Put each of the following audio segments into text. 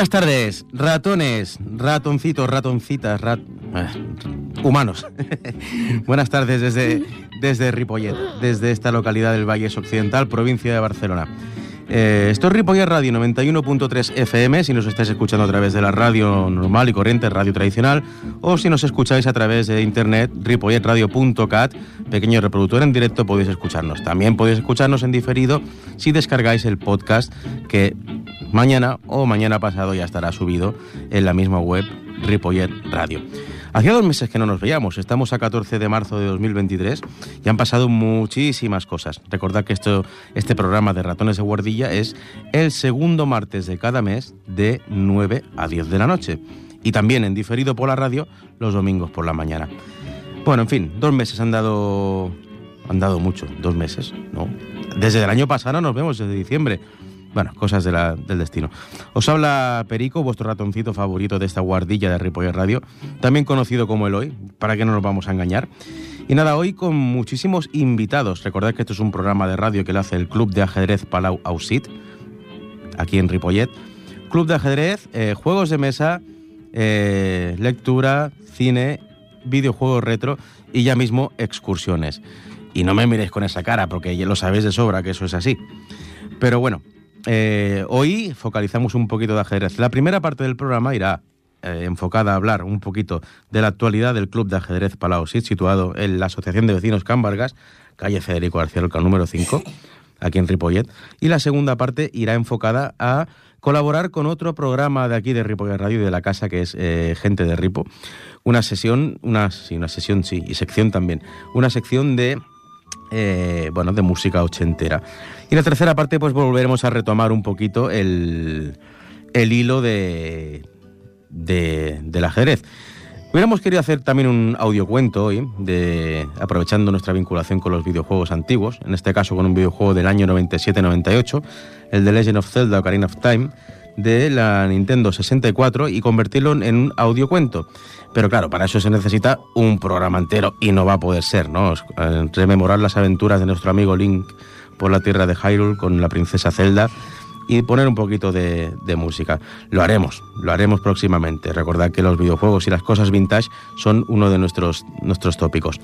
Buenas tardes, ratones, ratoncitos, ratoncitas, rat... eh, humanos. Buenas tardes desde, desde Ripollet, desde esta localidad del Valles Occidental, provincia de Barcelona. Eh, esto es Ripollet Radio 91.3 FM, si nos estáis escuchando a través de la radio normal y corriente, radio tradicional, o si nos escucháis a través de internet, ripolletradio.cat, pequeño reproductor en directo, podéis escucharnos. También podéis escucharnos en diferido si descargáis el podcast que mañana o mañana pasado ya estará subido en la misma web Ripollet Radio. Hacía dos meses que no nos veíamos, estamos a 14 de marzo de 2023 y han pasado muchísimas cosas. Recordad que esto, este programa de Ratones de Guardilla es el segundo martes de cada mes de 9 a 10 de la noche y también en diferido por la radio los domingos por la mañana. Bueno, en fin, dos meses han dado, han dado mucho, dos meses, ¿no? Desde el año pasado nos vemos, desde diciembre. Bueno, cosas del destino. Os habla Perico, vuestro ratoncito favorito de esta guardilla de Ripollet Radio, también conocido como Eloy, para que no nos vamos a engañar. Y nada, hoy con muchísimos invitados. Recordad que esto es un programa de radio que lo hace el Club de Ajedrez Palau Ausit, aquí en Ripollet. Club de ajedrez, eh, juegos de mesa, eh, lectura, cine, videojuegos retro y ya mismo excursiones. Y no me miréis con esa cara porque ya lo sabéis de sobra que eso es así. Pero bueno, eh, hoy focalizamos un poquito de ajedrez. La primera parte del programa irá eh, enfocada a hablar un poquito de la actualidad del Club de Ajedrez Palau Sit, situado en la Asociación de Vecinos Can calle Federico García Lorca número 5, aquí en Ripollet. Y la segunda parte irá enfocada a colaborar con otro programa de aquí de Ripollet Radio y de la casa que es eh, Gente de Ripo. Una sesión, una, sí, una sesión, sí, y sección también. Una sección de bueno, de música ochentera. Y la tercera parte, pues volveremos a retomar un poquito el, el hilo de, de- del ajedrez. Hubiéramos querido hacer también un audiocuento hoy, aprovechando nuestra vinculación con los videojuegos antiguos, en este caso con un videojuego del año 97-98, el de Legend of Zelda Ocarina of Time, de la Nintendo 64, y convertirlo en un audiocuento. Pero claro, para eso se necesita un programa entero y no va a poder ser, ¿no? Eh, Rememorar las aventuras de nuestro amigo Link por la tierra de Hyrule con la princesa Zelda y poner un poquito de, música. Lo haremos, lo haremos próximamente. Recordad que los videojuegos y las cosas vintage son uno de nuestros, nuestros tópicos.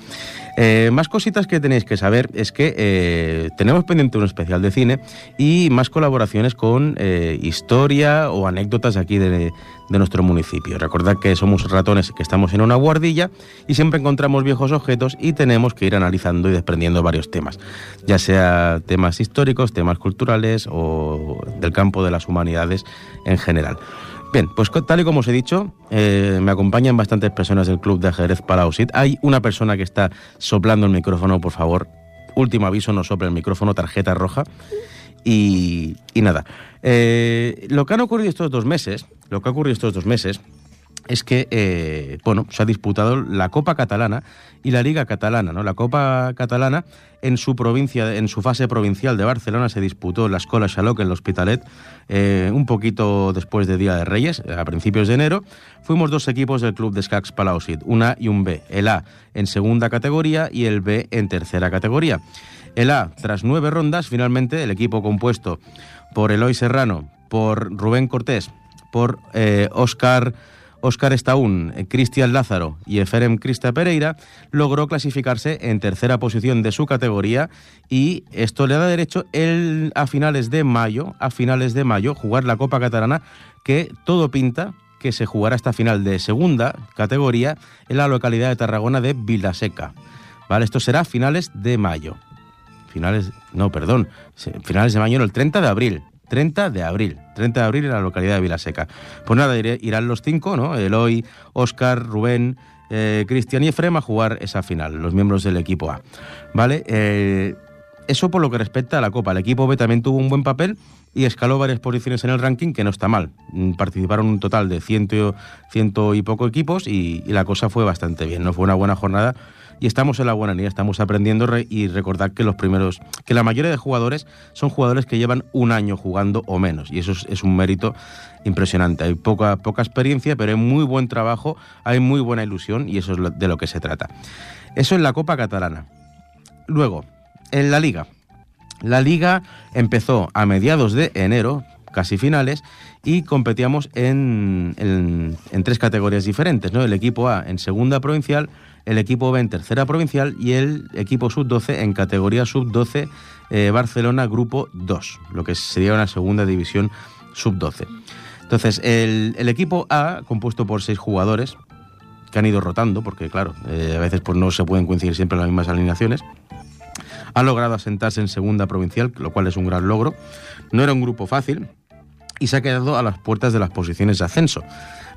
Eh, más cositas que tenéis que saber es que eh, tenemos pendiente un especial de cine y más colaboraciones con eh, historia o anécdotas aquí de, de nuestro municipio. Recordad que somos ratones que estamos en una guardilla y siempre encontramos viejos objetos y tenemos que ir analizando y desprendiendo varios temas, ya sea temas históricos, temas culturales o del campo de las humanidades en general. Bien, pues tal y como os he dicho, eh, me acompañan bastantes personas del Club de Ajedrez Palausit. Hay una persona que está soplando el micrófono, por favor. Último aviso, no sople el micrófono, tarjeta roja. Y, nada, eh, lo que han ocurrido estos dos meses, lo que ha ocurrido estos dos meses es que, eh, bueno, se ha disputado la Copa Catalana y la Liga Catalana, ¿no? La Copa Catalana en su provincia, en su fase provincial de Barcelona se disputó la Escola Xaloc en el Hospitalet eh, un poquito después de Día de Reyes, a principios de enero. Fuimos dos equipos del club de Escacs Palausit, un A y un B. El A en segunda categoría y el B en tercera categoría. El A, tras nueve rondas, finalmente el equipo compuesto por Eloy Serrano, por Rubén Cortés, por eh, Óscar Estaún, eh, Cristian Lázaro y Eferem Crista Pereira logró clasificarse en tercera posición de su categoría y esto le da derecho el, a finales de mayo, a finales de mayo, jugar la Copa Catalana que todo pinta que se jugará esta final de segunda categoría en la localidad de Tarragona de Vilaseca. Vale, esto será a finales de mayo. Finales, no, perdón, finales de mayo, no, el 30 de abril. 30 de abril, 30 de abril en la localidad de Vilaseca. Pues nada, irán los cinco, ¿no? Eloy, Óscar, Rubén, eh, Cristian y Efrem a jugar esa final, los miembros del equipo A. ¿Vale? Eh, eso por lo que respecta a la Copa. El equipo B también tuvo un buen papel y escaló varias posiciones en el ranking, que no está mal. Mm, Participaron un total de ciento, ciento y poco equipos y la cosa fue bastante bien. No fue una buena jornada y estamos en la buena línea, estamos aprendiendo re- y recordad que los primeros, que la mayoría de jugadores son jugadores que llevan un año jugando o menos y eso es, es un mérito impresionante. Hay poca, poca experiencia, pero hay muy buen trabajo, hay muy buena ilusión y eso es de lo que se trata. Eso en la Copa Catalana. Luego, en la Liga. La Liga empezó a mediados de enero, casi finales y competíamos en, en, tres categorías diferentes, ¿no? El equipo A en segunda provincial, el equipo B en tercera provincial y el equipo sub-12 en categoría sub-12 eh, Barcelona Grupo 2, lo que sería una segunda división sub-12. Entonces, el, el, equipo A, compuesto por seis jugadores, que han ido rotando, porque claro, eh, a veces pues, no se pueden coincidir siempre las mismas alineaciones, ha logrado asentarse en segunda provincial, lo cual es un gran logro. No era un grupo fácil y se ha quedado a las puertas de las posiciones de ascenso.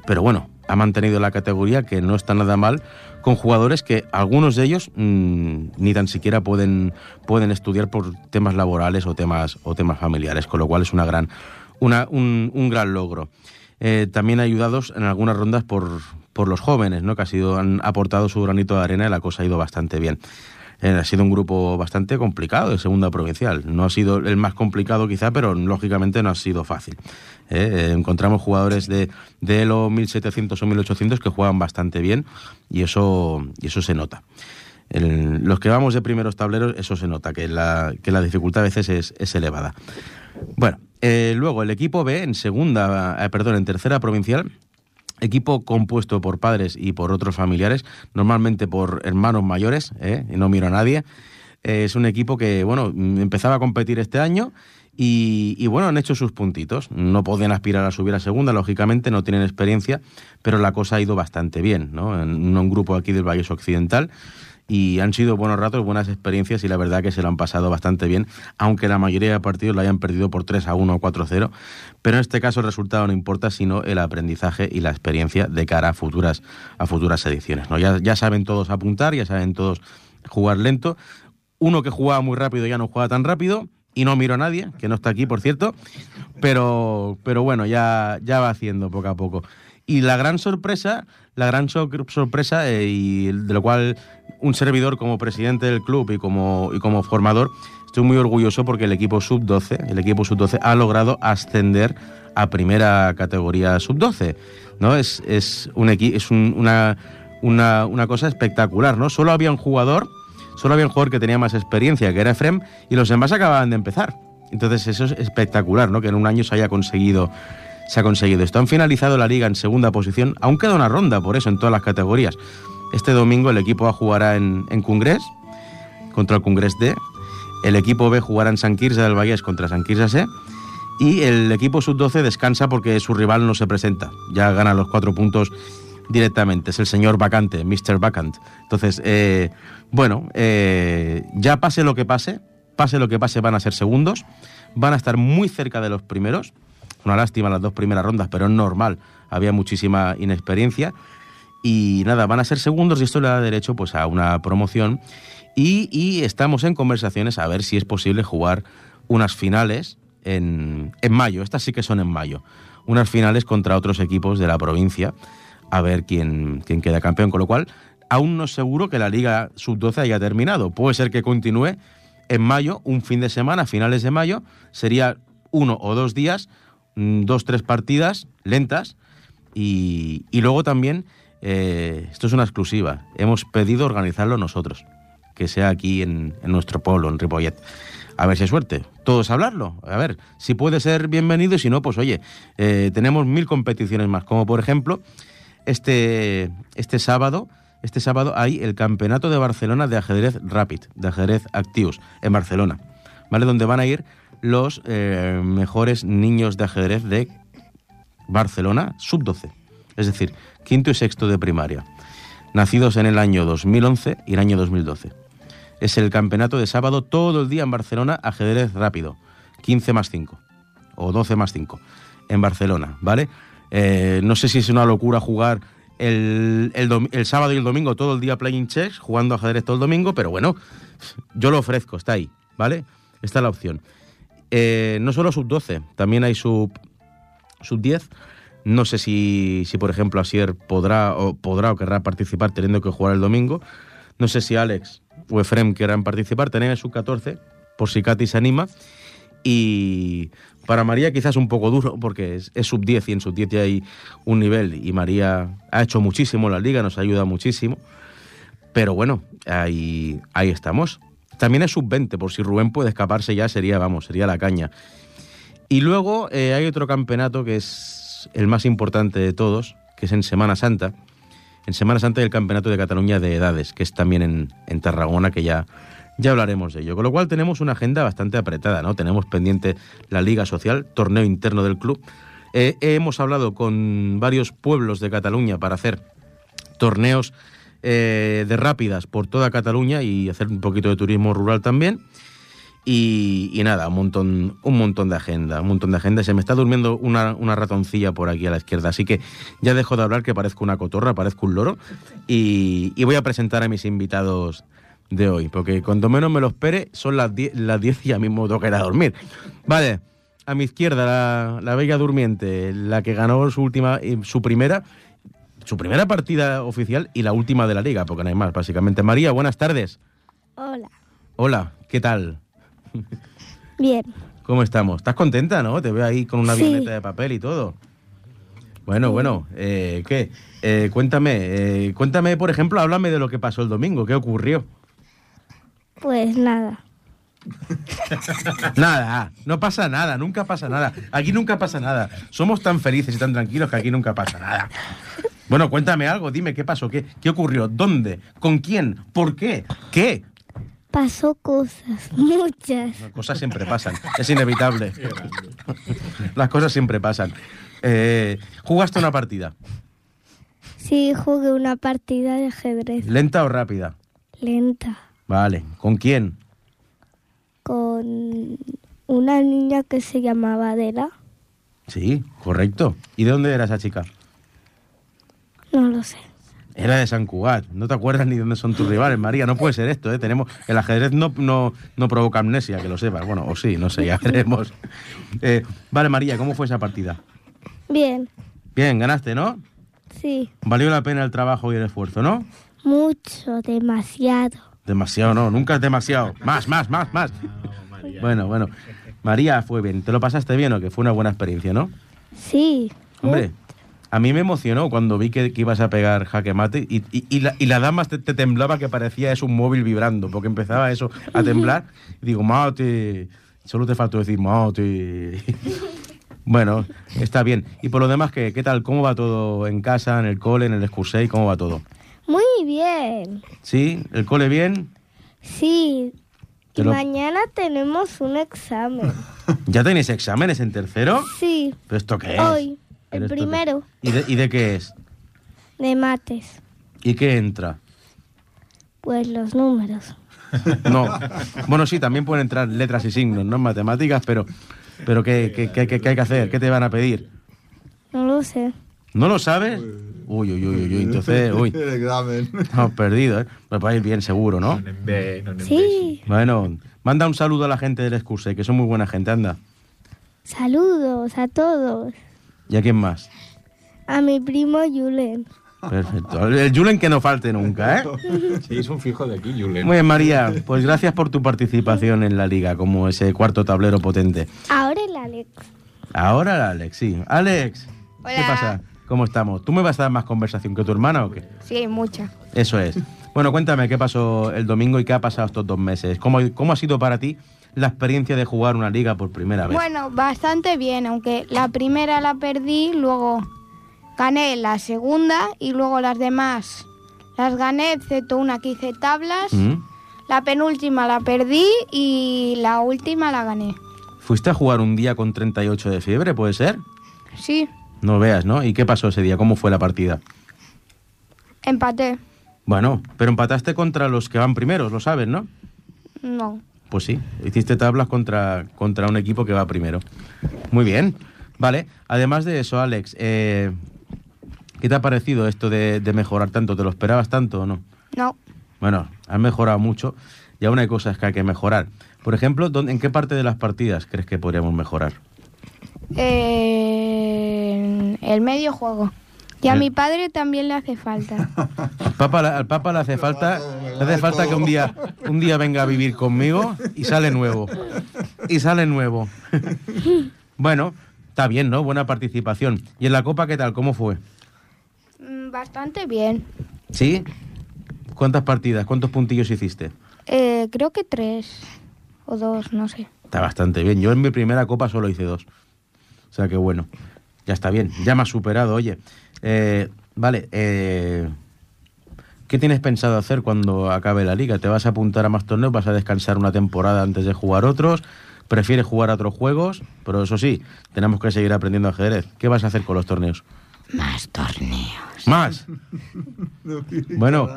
Pero bueno, ha mantenido la categoría que no está nada mal con jugadores que algunos de ellos mm, ni tan siquiera pueden, pueden estudiar por temas laborales o temas, o temas familiares, con lo cual es una gran, una, un, gran logro. Eh, también ayudados en algunas rondas por, por los jóvenes, ¿no? que ha sido, han aportado su granito de arena y la cosa ha ido bastante bien. Eh, ha sido un grupo bastante complicado de segunda provincial. No ha sido el más complicado quizá, pero lógicamente no ha sido fácil. ¿eh? Eh, encontramos jugadores de, de los 1700 o 1800 que juegan bastante bien y eso, y eso se nota. los que vamos de primeros tableros, eso se nota, que la, que la dificultad a veces es, es elevada. Bueno, luego el equipo B en segunda, perdón, en tercera provincial equipo compuesto por padres y por otros familiares, normalmente por hermanos mayores, ¿eh? no miro a nadie. Es un equipo que, bueno, empezaba a competir este año y, bueno, han hecho sus puntitos. No podían aspirar a subir a segunda, lógicamente, no tienen experiencia, pero la cosa ha ido bastante bien, ¿no? Un grupo aquí del Valle Occidental y han sido buenos ratos, buenas experiencias y la verdad que se lo han pasado bastante bien, aunque la mayoría de partidos lo hayan perdido por 3 a 1 o 4 a 0. Pero en este caso el resultado no importa, sino el aprendizaje y la experiencia de cara a futuras, a futuras ediciones. ¿no? Ya, ya saben todos apuntar, ya saben todos jugar lento. Uno que jugaba muy rápido ya no juega tan rápido y no miro a nadie, que no está aquí, por cierto, pero, pero bueno, ya, ya va haciendo poco a poco. Y la gran sorpresa, la gran sorpresa, eh, y de lo cual un servidor como presidente del club y como, y como formador, estoy muy orgulloso porque el equipo sub-12, el equipo sub-12 ha logrado ascender a primera categoría sub-12. ¿no? Es, es, un, es una, una, una, cosa espectacular. ¿no? Solo había un jugador, solo había un jugador que tenía más experiencia, que era Efrem, y los demás acababan de empezar. Entonces eso es espectacular, ¿no? que en un año se haya conseguido se ha conseguido esto. Han finalizado la liga en segunda posición, aún queda una ronda por eso en todas las categorías. Este domingo el equipo A jugará en, en contra el Congrés D, el equipo B jugará en San Quirze del Vallés contra San Quirze C y el equipo sub-12 descansa porque su rival no se presenta, ya gana los cuatro puntos directamente, es el señor vacante, Mr. Vacant. Entonces, eh, bueno, eh, ya pase lo que pase, pase lo que pase, van a ser segundos, van a estar muy cerca de los primeros, una lástima las dos primeras rondas, pero es normal, había muchísima inexperiencia. Y nada, van a ser segundos y esto le da derecho pues, a una promoción. Y, estamos en conversaciones a ver si es posible jugar unas finales en, en mayo. Estas sí que son en mayo. Unas finales contra otros equipos de la provincia a ver quién, quién queda campeón. Con lo cual, aún no es seguro que la Liga Sub-12 haya terminado. Puede ser que continúe en mayo, un fin de semana, finales de mayo. Sería uno o dos días dos, tres partidas lentas y, luego también, eh, esto es una exclusiva, hemos pedido organizarlo nosotros, que sea aquí en, nuestro pueblo, en Ripollet. A ver si hay suerte. Todos hablarlo. A ver, si puede ser bienvenido y si no, pues oye, eh, tenemos mil competiciones más, como por ejemplo este, este sábado. Este sábado hay el Campeonato de Barcelona de Ajedrez Rapid, de Ajedrez Actius, en Barcelona, ¿vale? Donde van a ir los eh, mejores niños de ajedrez de Barcelona, sub-12, es decir, quinto y sexto de primaria, nacidos en el año 2011 y el año 2012. Es el campeonato de sábado todo el día en Barcelona, ajedrez rápido, 15 más 5 o 12 más 5 en Barcelona, ¿vale? Eh, no sé si es una locura jugar el, el, sábado y el domingo todo el día playing chess, jugando ajedrez todo el domingo, pero bueno, yo lo ofrezco, está ahí, ¿vale? Esta es la opción. Eh, no solo sub-12, también hay sub, sub 10. No sé si, si, por ejemplo, Asier podrá o, podrá o querrá participar teniendo que jugar el domingo. No sé si Alex o Efrem querrán participar. Tenéis sub 14, por si Katy se anima. Y para María quizás un poco duro porque es, sub 10 y en sub 10 ya hay un nivel y María ha hecho muchísimo en la liga, nos ayuda muchísimo. Pero bueno, ahí, ahí estamos. También es sub-20, por si Rubén puede escaparse ya sería, vamos, sería la caña. Y luego eh, hay otro campeonato que es el más importante de todos, que es en Semana Santa. En Semana Santa hay el Campeonato de Cataluña de Edades, que es también en, Tarragona, que ya, ya hablaremos de ello. Con lo cual tenemos una agenda bastante apretada, ¿no? Tenemos pendiente la Liga Social, torneo interno del club. Eh, hemos hablado con varios pueblos de Cataluña para hacer torneos eh, de rápidas por toda Cataluña y hacer un poquito de turismo rural también. Y, nada, un montón, un montón de agenda, un montón de agenda. Se me está durmiendo una, ratoncilla por aquí a la izquierda, así que ya dejo de hablar que parezco una cotorra, parezco un loro. Y, y voy a presentar a mis invitados de hoy, porque cuando menos me lo espere son las 10 las 10 y ya mismo tengo que ir a dormir. Vale, a mi izquierda la, la bella durmiente, la que ganó su última, eh, su primera, su primera partida oficial y la última de la liga, porque no hay más, básicamente. María, buenas tardes. Hola. Hola, ¿qué tal? Bien. ¿Cómo estamos? ¿Estás contenta, no? Te veo ahí con una Sí. avioneta de papel y todo. Bueno, bueno, eh, ¿qué? Eh, cuéntame, eh, cuéntame, por ejemplo, háblame de lo que pasó el domingo, ¿qué ocurrió? Pues nada. Nada, no pasa nada, nunca pasa nada. Aquí nunca pasa nada. Somos tan felices y tan tranquilos que aquí nunca pasa nada. Bueno, cuéntame algo, dime qué pasó, qué, qué ocurrió, dónde, con quién, por qué, qué. Pasó cosas, muchas. Las cosas siempre pasan, es inevitable. Las cosas siempre pasan. Eh, ¿Jugaste una partida? Sí, jugué una partida de ajedrez ¿Lenta o rápida? lenta Vale, ¿con quién? con una niña que se llamaba Adela. Sí, correcto. ¿Y de dónde era esa chica? No lo sé. Era de San Cugat. No te acuerdas ni dónde son tus rivales, María. No puede ser esto, ¿eh? Tenemos... El ajedrez no, no, no provoca amnesia, que lo sepas. Bueno, o sí, no sé, ya veremos. Eh, vale, María, ¿cómo fue esa partida? Bien. Bien, ganaste, ¿no? Sí. Valió la pena el trabajo y el esfuerzo, ¿no? Mucho, demasiado. Demasiado, no, nunca es demasiado. Más, más, más, más. Bueno, bueno. María, fue bien. ¿Te lo pasaste bien o que fue una buena experiencia, no? Sí. Hombre, a mí me emocionó cuando vi que, que ibas a pegar jaque mate y, y- y la, y la dama te, te temblaba que parecía eso un móvil vibrando, porque empezaba eso a temblar. Y digo, mate, solo te faltó decir mate. bueno, está bien. Y por lo demás, ¿qué, qué tal? ¿Cómo va todo en casa, en el cole, en el excursei? ¿Cómo va todo? Muy bien. ¿Sí? ¿El cole bien? Sí. Y lo- mañana tenemos un examen. ¿Ya tenéis exámenes en tercero? Sí. ¿Pero esto qué es? Hoy, ¿Pero el primero ¿Y de, ¿Y de qué es? de mates. ¿Y qué entra? Pues los números. No. Bueno, sí, también pueden entrar letras y signos, ¿no? En matemáticas, pero, pero ¿qué, qué, qué- qué- qué hay que hacer? ¿Qué te van a pedir? No lo sé. ¿No lo sabes? Uy, uy, uy, uy, uy, entonces, uy, estamos perdidos, ¿eh? Pues va a ir bien seguro, ¿no? Sí. Bueno, manda un saludo a la gente del Excurse, que son muy buena gente, anda. Saludos a todos. ¿Y a quién más? A mi primo Julen. Perfecto. El Julen que no falte nunca, ¿eh? Sí, es un fijo de aquí, Julen. Muy bien, María, pues gracias por tu participación en la liga, como ese cuarto tablero potente. Ahora el Alex. Ahora el Alex, sí. Alex, ¿qué pasa? ¿Cómo estamos? ¿Tú me vas a dar más conversación que tu hermana o qué? Sí, mucha. Eso es. Bueno, cuéntame qué pasó el domingo y qué ha pasado estos dos meses. ¿Cómo, cómo ha sido para ti la experiencia de jugar una liga por primera vez? Bueno, bastante bien, aunque la primera la perdí, luego gané la segunda y luego las demás las gané, excepto una que hice tablas. ¿Mm? La penúltima la perdí y la última la gané. ¿Fuiste a jugar un día con 38 de fiebre, puede ser? Sí, No veas, ¿no? ¿Y qué pasó ese día? ¿Cómo fue la partida? empaté. Bueno, pero empataste contra los que van primeros, lo sabes, ¿no? No. Pues sí, hiciste tablas contra, contra un equipo que va primero. Muy bien. Vale, además de eso, Alex, eh, ¿qué te ha parecido esto de, de mejorar tanto? ¿Te lo esperabas tanto o no? No. Bueno, has mejorado mucho y aún hay cosas que hay que mejorar. Por ejemplo, ¿dónde- ¿en qué parte de las partidas crees que podríamos mejorar? Eh, el medio juego. Y a mi padre también le hace falta. Al Papa, al Papa le hace falta, le hace falta que un día, un día venga a vivir conmigo y sale nuevo. Y sale nuevo. Bueno, está bien, ¿no? Buena participación. ¿Y en la Copa qué tal? ¿Cómo fue? Mm, Bastante bien. ¿Sí? ¿Cuántas partidas? ¿Cuántos puntillos hiciste? Eh, creo que tres o dos, no sé. Está bastante bien. Yo en mi primera copa solo hice dos. O sea que bueno, ya está bien. Ya me has superado, oye. Eh, vale, eh, ¿qué tienes pensado hacer cuando acabe la liga? ¿Te vas a apuntar a más torneos? ¿Vas a descansar una temporada antes de jugar otros? ¿Prefieres jugar a otros juegos? Pero eso sí, tenemos que seguir aprendiendo ajedrez. ¿Qué vas a hacer con los torneos? Más torneos. ¿Más? Bueno,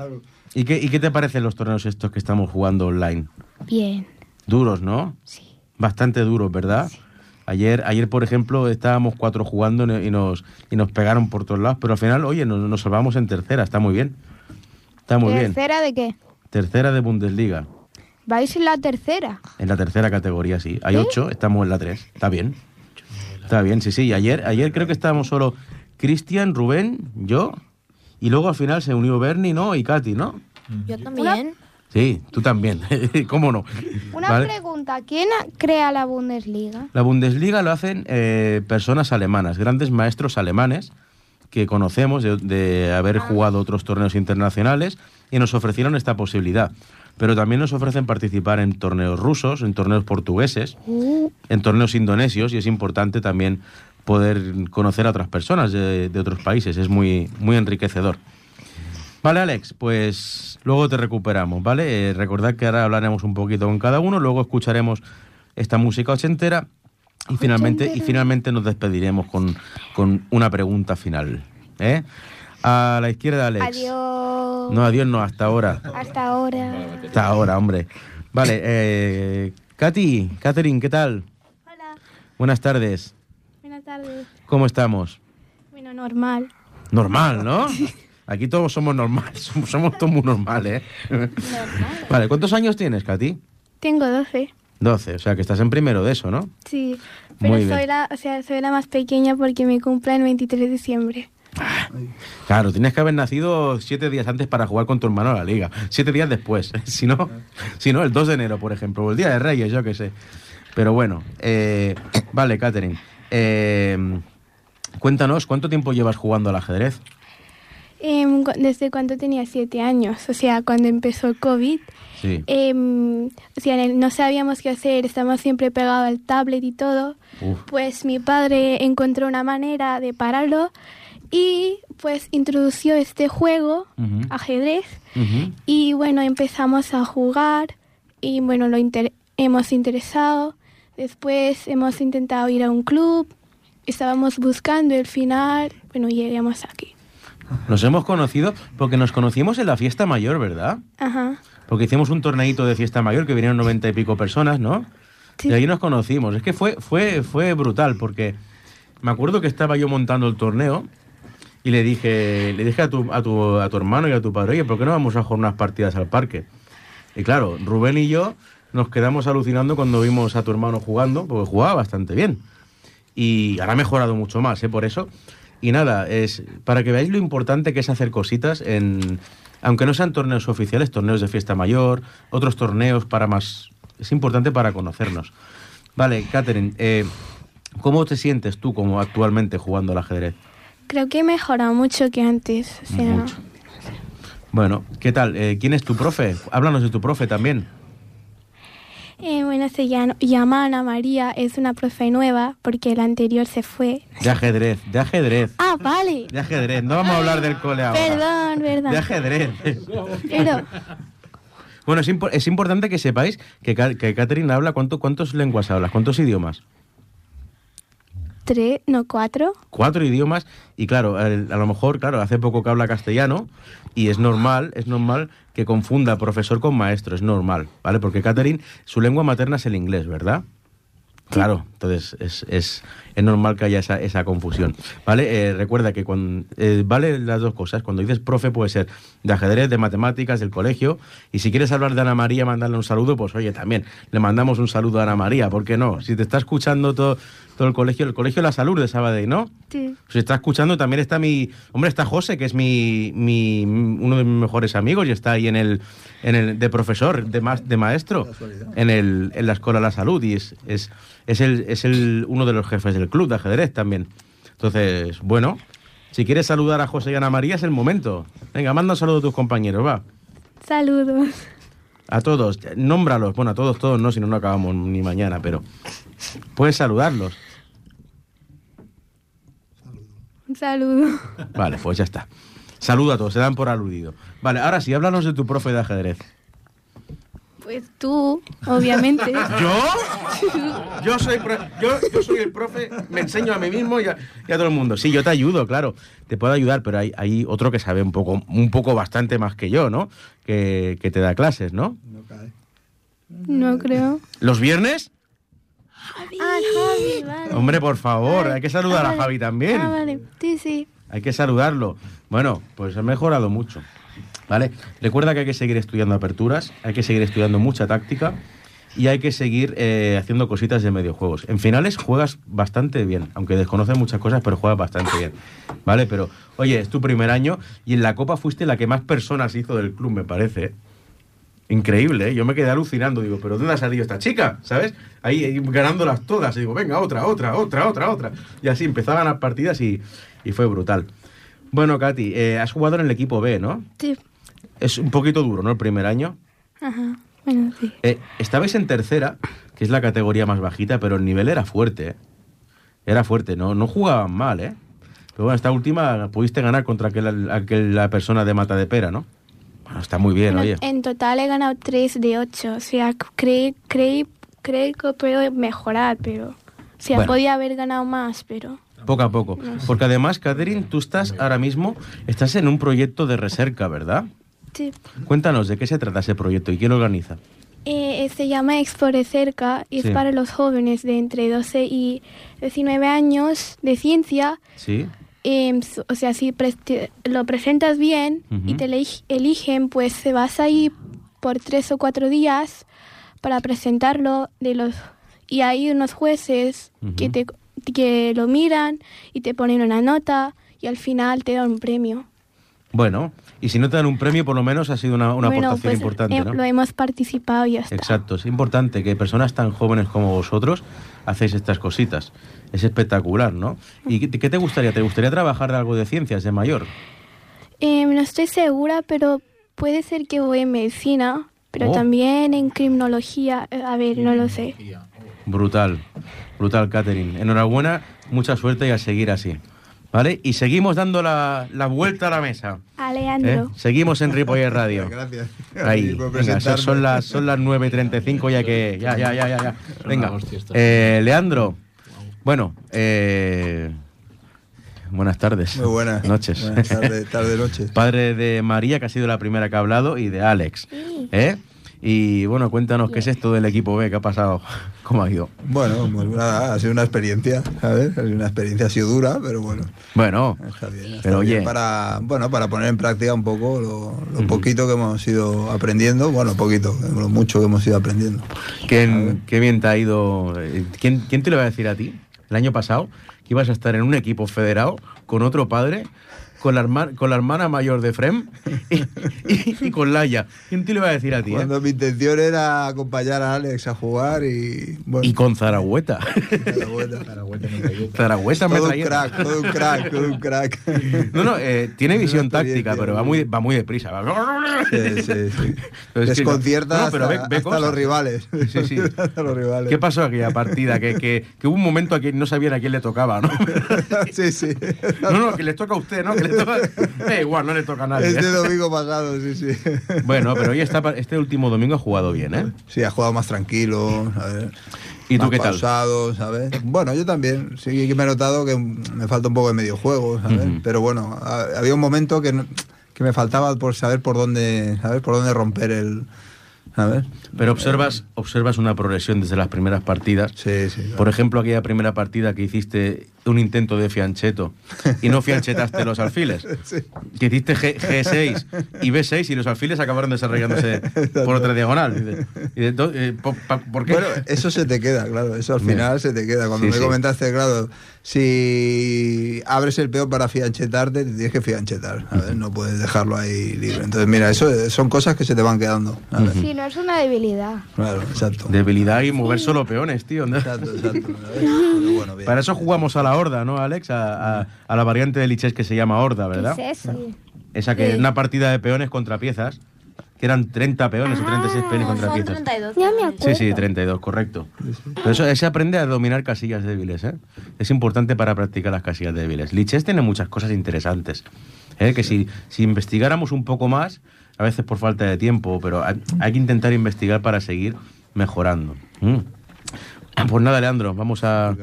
¿y qué, ¿y qué te parecen los torneos estos que estamos jugando online? Bien. Duros, ¿no? Sí. Bastante duros, ¿verdad? Ayer, ayer, por ejemplo, estábamos cuatro jugando y nos, y nos pegaron por todos lados, pero al final, oye, nos, nos salvamos en tercera, está muy bien. Está muy bien. ¿Tercera de qué? Tercera de Bundesliga. ¿Vais en la tercera? En la tercera categoría, sí. Hay ocho, estamos en la tres. Está bien. Está bien, sí, sí. Ayer, ayer creo que estábamos solo Cristian, Rubén, yo, y luego al final se unió Bernie, ¿no? Y Katy, ¿no? Yo también. Sí, tú también. ¿Cómo no? Una ¿Vale? pregunta. ¿Quién crea la Bundesliga? La Bundesliga lo hacen eh, personas alemanas, grandes maestros alemanes que conocemos de, de haber jugado otros torneos internacionales y nos ofrecieron esta posibilidad. Pero también nos ofrecen participar en torneos rusos, en torneos portugueses, en torneos indonesios y es importante también poder conocer a otras personas de, de otros países. Es muy, muy enriquecedor. Vale, Alex, pues luego te recuperamos, ¿vale? Eh, recordad que ahora hablaremos un poquito con cada uno, luego escucharemos esta música ochentera y finalmente, y finalmente nos despediremos con, con una pregunta final. ¿eh? A la izquierda, Alex. Adiós. No, adiós, no, hasta ahora. Hasta ahora. Hasta ahora, hombre. Vale, eh, Katy, Catherine, ¿qué tal? Hola, Buenas tardes. buenas tardes. ¿Cómo estamos? Bueno, normal. Normal, ¿no? Aquí todos somos normales, somos, somos todos muy normales, ¿eh? Vale, ¿cuántos años tienes, Katy? Tengo 12. 12, o sea que estás en primero de eso, ¿no? Sí, pero Muy bien. soy la, o sea, soy la más pequeña porque me cumple el 23 de diciembre. Claro, tienes que haber nacido siete días antes para jugar con tu hermano a la liga. Siete días después. Si no, si no el 2 de enero, por ejemplo, o el Día de Reyes, yo qué sé. Pero bueno, eh, vale, Catherine. eh, cuéntanos, ¿cuánto tiempo llevas jugando al ajedrez? Cu- desde cuando tenía 7 años, o sea, cuando empezó el COVID. Sí. em, o sea, el- no sabíamos qué hacer, estábamos siempre pegados al tablet y todo. Uf. Pues mi padre encontró una manera de pararlo y pues introdució este juego, ajedrez. Y bueno, empezamos a jugar y bueno, lo inter- hemos interesado. Después hemos intentado ir a un club. Estábamos buscando al final, bueno, llegamos aquí. Nos hemos conocido porque nos conocimos en la fiesta mayor, ¿verdad? Ajá. Porque hicimos un torneito de fiesta mayor que vinieron noventa y pico personas, ¿no? Sí. Y ahí nos conocimos. Es que fue, fue, fue brutal porque me acuerdo que estaba yo montando el torneo y le dije, le dije a tu, a tu, a tu hermano y a tu padre, oye, ¿por qué no vamos a jugar unas partidas al parque? Y claro, Rubén y yo nos quedamos alucinando cuando vimos a tu hermano jugando, porque jugaba bastante bien. Y ahora ha mejorado mucho más, ¿eh? Por eso. Y nada, es para que veáis lo importante que es hacer cositas en, aunque no sean torneos oficiales, torneos de fiesta mayor, otros torneos para más, es importante para conocernos. Vale, Catherine, eh, ¿cómo te sientes tú como actualmente jugando al ajedrez? Creo que he mejorado mucho que antes. O sea, Mucho. Bueno, ¿qué tal? Eh, ¿Quién es tu profe? Háblanos de tu profe también. Eh, bueno, se llama, Ana María, es una profe nueva porque la anterior se fue. De ajedrez, de ajedrez, Ah, vale. de ajedrez. No vamos a hablar del cole ahora. Perdón, De perdón. ajedrez. Pero Bueno, es, impo- es importante que sepáis que, que Catherine habla, ¿cuánto, ¿cuántos lenguas hablas? ¿Cuántos idiomas? tres, no cuatro. Cuatro idiomas y claro, el- a lo mejor, claro, hace poco que habla castellano y es normal, es normal que confunda profesor con maestro, es normal, ¿vale? Porque Catherine, su lengua materna es el inglés, ¿verdad? Claro, entonces es, es, es normal que haya esa, esa confusión. ¿Vale? Eh, recuerda que cuando, eh, vale las dos cosas. Cuando dices profe puede ser de ajedrez, de matemáticas, del colegio. Y si quieres hablar de Ana María, mandarle un saludo, pues oye, también le mandamos un saludo a Ana María. ¿Por qué no? Si te está escuchando todo, todo el colegio, el colegio de la salud de Sabadell, ¿no? Sí. Si está escuchando, también está mi. Hombre, está José, que es mi, mi uno de mis mejores amigos y está ahí en el, en el de profesor, de, ma- de maestro, en, el, en la Escuela de la Salud. Y es, es, es, el, es el, uno de los jefes del club de ajedrez también. Entonces, bueno, si quieres saludar a José y Ana María, es el momento. Venga, manda un saludo a tus compañeros, va. Saludos. A todos, nómbralos. Bueno, a todos, todos no, si no, no acabamos ni mañana, pero puedes saludarlos. Un saludo. Vale, pues ya está. Saludo a todos, se dan por aludido. Vale, ahora sí, háblanos de tu profe de ajedrez. Pues tú, obviamente. ¿Yo? Yo soy, pro- yo, yo soy el profe, me enseño a mí mismo y a, y a todo el mundo. Sí, yo te ayudo, claro, te puedo ayudar, pero hay, hay otro que sabe un poco, un poco bastante más que yo, ¿no? Que, que te da clases, ¿no? No creo. ¿Los viernes? Ah, Javi, vale. Hombre, por favor, hay que saludar a Javi también. Ah, vale. Sí, sí. Hay que saludarlo. Bueno, pues ha mejorado mucho. ¿Vale? Recuerda que hay que seguir estudiando aperturas, hay que seguir estudiando mucha táctica y hay que seguir eh, haciendo cositas de mediojuegos. En finales juegas bastante bien, aunque desconoces muchas cosas, pero juegas bastante bien. ¿Vale? Pero, oye, es tu primer año y en la Copa fuiste la que más personas hizo del club, me parece. ¿eh? Increíble, ¿eh? Yo me quedé alucinando, digo, ¿pero dónde ha salido esta chica? ¿Sabes? Ahí, ganándolas todas. Y digo, venga, otra, otra, otra, otra, otra. Y así empezaban las partidas y, y fue brutal. Bueno, Katy, has jugado en el equipo B, ¿no? Sí. Es un poquito duro, ¿no? El primer año. Ajá. Bueno, sí. Eh, estabais en tercera, que es la categoría más bajita, pero el nivel era fuerte. ¿eh? Era fuerte, no, no jugaban mal, ¿eh? Pero bueno, esta última pudiste ganar contra aquel, aquel- la persona de Mata de Pera, ¿no? Bueno, está muy bien, Bueno, oye. en total he ganado 3 de 8. O sea, creí, creí, creí que puedo mejorar, pero... O sea, Bueno. podía haber ganado más, pero... Poco a poco. Porque además, Catherine, tú estás ahora mismo, estás en un proyecto de recerca, ¿verdad? Sí. Cuéntanos de qué se trata ese proyecto y quién lo organiza. Eh, se llama Expo de Cerca y Sí. es para los jóvenes de entre 12 y 19 años de ciencia. ¿Sí? S- o sea, si te- lo presentas bien y Ujú. te eleg- eligen, pues se vas ahí por tres o cuatro días para presentarlo de los y hay unos jueces que Ujú. te que lo miran y te ponen una nota y al final te dan un premio. Bueno, y si no te dan un premio, por lo menos ha sido una, una Bueno, aportación pues, importante, eh, ¿no? Lo hemos participado y ya está. Exacto, es importante que personas tan jóvenes como vosotros hacéis estas cositas. Es espectacular, ¿no? ¿Y qué, qué te gustaría? ¿Te gustaría trabajar de algo de ciencias de mayor? Eh, no estoy segura, pero puede ser que voy en medicina, pero Oh. también en criminología. Eh, A ver, no lo sé. Brutal, brutal, Catherine. Enhorabuena, mucha suerte y a seguir así. ¿Vale? Y seguimos dando la, la vuelta a la mesa. ¿eh? Alejandro. Seguimos en Ripollet Radio. Gracias. Ahí, venga, son- las, son las 9.35 ya que... Ya, ya, ya, ya. ya. Venga, eh, Leandro. Bueno, eh, buenas tardes. Muy buenas. Noches. Buenas tardes, tarde, noche. Padre de María, que ha sido la primera que ha hablado, y de Alex. ¿Eh? Y bueno, cuéntanos qué es esto del equipo B, qué ha pasado, cómo ha ido. Bueno, pues nada, ha sido una experiencia, ¿sabes? Ha sido una experiencia, ha sido dura, pero bueno, Bueno, está bien. está Pero bien oye. Para, bueno, para poner en práctica un poco lo, lo poquito que hemos ido aprendiendo, bueno, poquito, lo mucho que hemos ido aprendiendo. qué, qué bien te ha ido. Eh, ¿Quién, ¿Quién te lo iba a decir a ti el año pasado? Que ibas a estar en un equipo federado con otro padre, con la, herma- con la hermana mayor de Frem y, y- y con Laia. ¿Quién te lo iba a decir a ti? eh? Cuando mi intención era acompañar a Alex a jugar y bueno, Y con Zaragüeta. Zaragüeta me todo un traía. crack, todo un crack, todo un crack. No, no, eh, tiene visión táctica, pero va muy, va muy deprisa. Va- Sí, sí, sí. Pero es que- Desconcierta no, hasta, ve- ve hasta cosas. los rivales. Sí, sí. hasta los rivales. ¿Qué pasó aquella partida? Que, que, que hubo un momento a que no sabían a quién le tocaba, ¿no? sí, sí. No, no, que le toca a usted, ¿no? Que le toca... Eh, igual, no le toca a nadie. Este domingo pasado, sí, sí. Bueno, pero hoy está, este último domingo ha jugado bien, ¿eh? Sí, ha jugado más tranquilo, ¿sabes? ¿Y tú Más qué tal? pausado, ¿sabes? Bueno, yo también. Sí que me he notado que me falta un poco de medio juego, ¿sabes? Pero bueno, ha- había un momento que, no- que me faltaba por saber por dónde, ¿sabes? Por dónde romper el, ¿sabes? Pero observas, observas una progresión desde las primeras partidas. Sí, sí. claro. Por ejemplo, aquella primera partida que hiciste un intento de fiancheto y no fianchetaste los alfiles. Sí. Que hiciste G, 6 y B6 y los alfiles acabaron desarrollándose por otra diagonal. Y de- y de eh, po- pa- ¿Por qué? Bueno, eso se te queda, claro, eso al final se te queda. Cuando Sí, me sí. comentaste, claro, si abres el peón para fianchetarte, te tienes que fianchetar, ¿sabes? No puedes dejarlo ahí libre. Entonces, mira, eso son cosas que se te van quedando. ¿sabes? Si no es una debilidad. Claro, exacto. Debilidad y mover solo peones, tío. ¿no? Exacto, exacto. Pero bueno, bien. Para eso jugamos a la horda, ¿no, Alex? A, a- a la variante de liches que se llama horda, ¿verdad? ¿Qué es eso? Esa que es Sí. una partida de peones contra piezas, que eran 30 peones o 36 peones contra Son piezas. 32. Ya me acuerdo. Sí, sí, 32, correcto. Pero eso se aprende a dominar casillas débiles, ¿eh? Es importante para practicar las casillas débiles. Lichess tiene muchas cosas interesantes, ¿eh? Que si, si investigáramos un poco más, a veces por falta de tiempo, pero hay, hay que intentar investigar para seguir mejorando. Mm. Pues nada, Leandro, vamos a,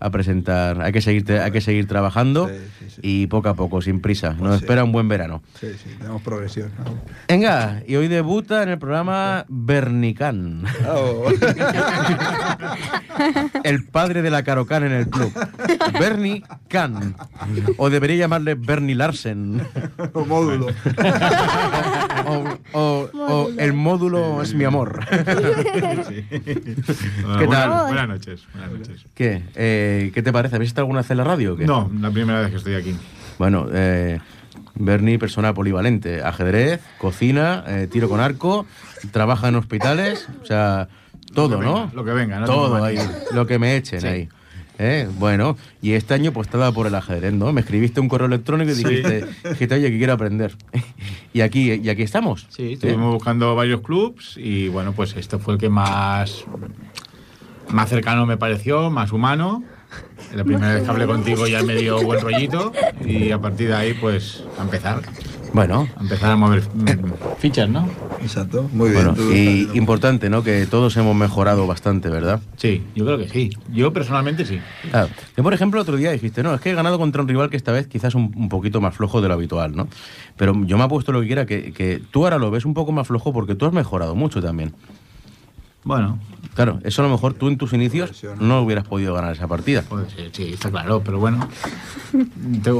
a presentar. Hay que seguir, hay que seguir trabajando Sí, sí, sí. y poco a poco, sin prisa. Nos Pues sí. espera un buen verano. Sí, sí, tenemos progresión. ¿no? Venga, y hoy debuta en el programa Bernicán. Oh. el padre de la Carocán en el club. Bernie Can. O debería llamarle Bernie Larsen. O módulo. O, o- o el módulo es mi amor. ¿Qué buenas, tal? buenas noches. Buenas noches. ¿Qué? Eh, ¿Qué te parece? ¿Habéis estado alguna vez en la radio o qué? No, la primera vez que estoy aquí. Bueno, eh, Bernie, persona polivalente. Ajedrez, cocina, eh, tiro con arco, trabaja en hospitales, o sea, todo, Lo ¿no? lo que venga, no Todo ahí, lo que me echen Sí. ahí. ¿Eh? Bueno, y este año pues estaba por el ajedrez, ¿no? Me escribiste un correo electrónico y Sí. dijiste, dijiste, oye, que quiero aprender. y aquí y aquí estamos. Sí, ¿Eh? estuvimos buscando varios clubs y bueno, pues este fue el que más, más cercano me pareció, más humano. La primera vez que hablé contigo ya me dio buen rollito y a partir de ahí pues a empezar, Bueno, empezar a mover mm, fichas, ¿no? Exacto, muy bien. bueno, y importante, ¿no? Que todos hemos mejorado bastante, ¿verdad? Sí, yo creo que sí. Yo personalmente sí. Claro. Yo, por ejemplo, otro día dijiste, no, es que he ganado contra un rival que esta vez quizás un, un poquito más flojo de lo habitual, ¿no? Pero yo me he puesto lo que quiera, que, que tú ahora lo ves un poco más flojo porque tú has mejorado mucho también. Bueno, Claro, eso a lo mejor tú en tus inicios no hubieras podido ganar esa partida. pues sí, sí, está claro, pero bueno. Te-